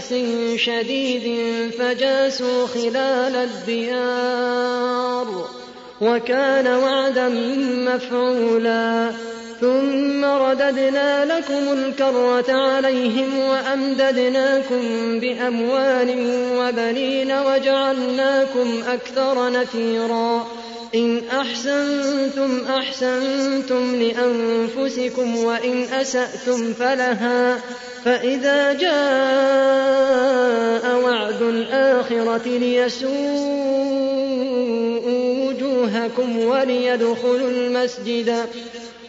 بأس شديد فجاسوا خلال الديار وكان وعدا مفعولا ثم رددنا لكم الكرة عليهم وأمددناكم بأموال وبنين وجعلناكم أكثر نفيرا. إن أحسنتم أحسنتم لأنفسكم وإن أسأتم فلها. فإذا جاء وعد الآخرة ليسوءوا وجوهكم وليدخلوا المسجد.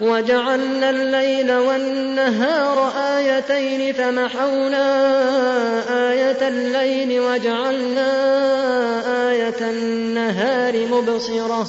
وجعلنا الليل والنهار آيتين فمحونا آية الليل وجعلنا آية النهار مبصرة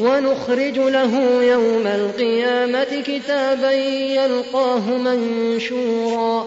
ونخرج له يوم القيامة كتابا يلقاه منشورا.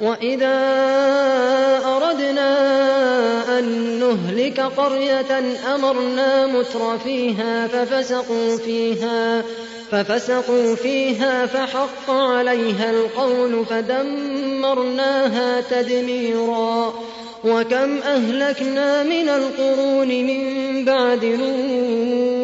وإذا أردنا أن نهلك قرية أمرنا متر فيها ففسقوا فيها ففسقوا فيها فحق عليها القول فدمرناها تدميرا وكم أهلكنا من القرون من بعد نوح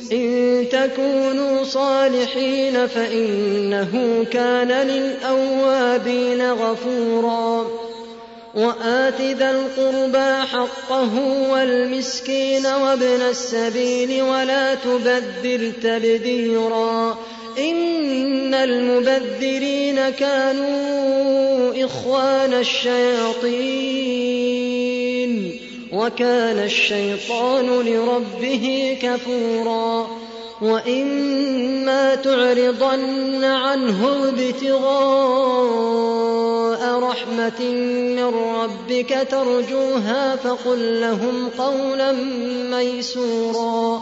إن تكونوا صالحين فإنه كان للأوابين غفورا. وآت ذا القربى حقه والمسكين وابن السبيل ولا تبذر تبذيرا. إن المبذرين كانوا إخوان الشياطين. وكان الشيطان لربه كفورا وإما تعرضن عنهم ابتغاء رحمة من ربك ترجوها فقل لهم قولا ميسورا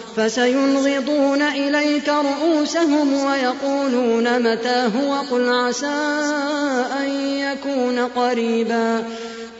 فسينغضون إليك رؤوسهم ويقولون متى هو قل عسى أن يكون قريبا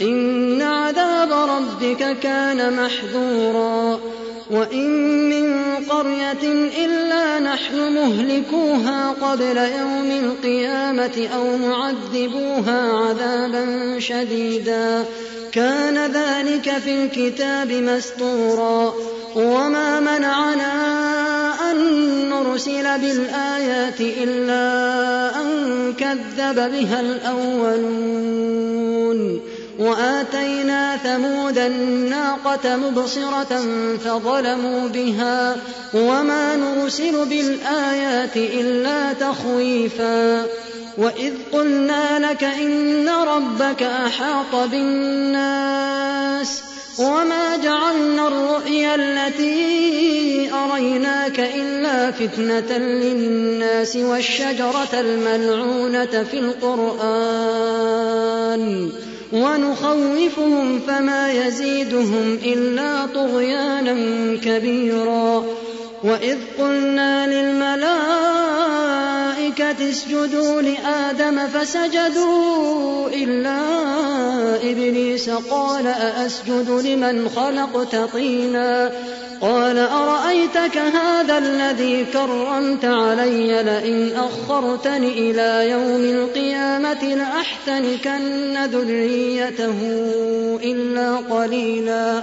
إن عذاب ربك كان محذورا. وإن من قرية إلا نحن مهلكوها قبل يوم القيامة أو معذبوها عذابا شديدا. كان ذلك في الكتاب مسطورا وما منعنا أن نرسل بالآيات إلا أن كذب بها الأولون. وآتينا ثمود الناقة مبصرة فظلموا بها وما نرسل بالآيات إلا تخويفا وإذ قلنا لك إن ربك أحاط بالناس وما جعلنا الرؤيا التي أريناك إلا فتنة للناس والشجرة الملعونة في القرآن ونخوفهم فما يزيدهم إلا طغيانا كبيرا. وإذ قلنا للملائكة الملائكة اسجدوا لآدم فسجدوا إلا إبليس قال أأسجد لمن خلقت طينا قال أرأيتك هذا الذي كرمت علي لئن أخرتني إلى يوم القيامة لأحتنكن ذريته إلا قليلا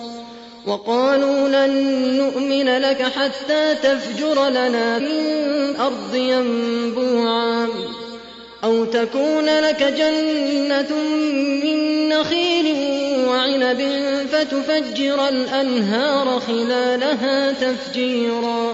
وقالوا لن نؤمن لك حتى تفجر لنا من الأرض ينبوعا أو تكون لك جنة من نخيل وعنب فتفجر الأنهار خلالها تفجيرا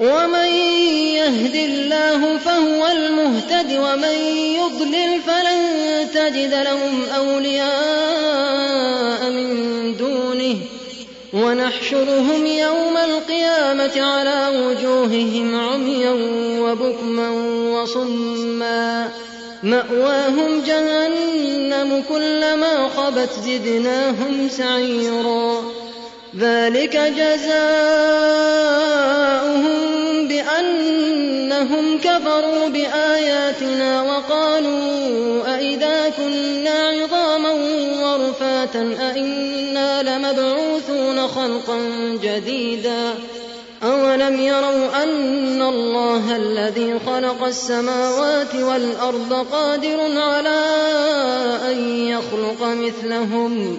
ومن يهد الله فهو المهتد ومن يضلل فلن تجد لهم أولياء من دونه. ونحشرهم يوم القيامة على وجوههم عميا وبكما وصما. مأواهم جهنم كلما خبت زدناهم سعيرا. ذلك جزاؤهم بأنهم كفروا بآياتنا وقالوا أئذا كنا عظاما ورفاتا أئنا لمبعوثون خلقا جديدا أولم يروا أن الله الذي خلق السماوات والأرض قادر على أن يخلق مثلهم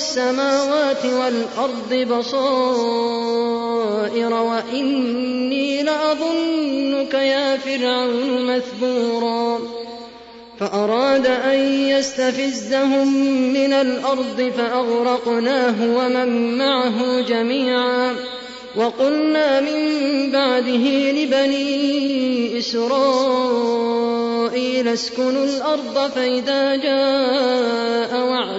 السماوات والأرض بصائر وإني لأظنك يا فرعون مثبورا. فأراد أن يستفزهم من الأرض فأغرقناه ومن معه جميعا. وقلنا من بعده لبني إسرائيل اسكنوا الأرض فإذا جاء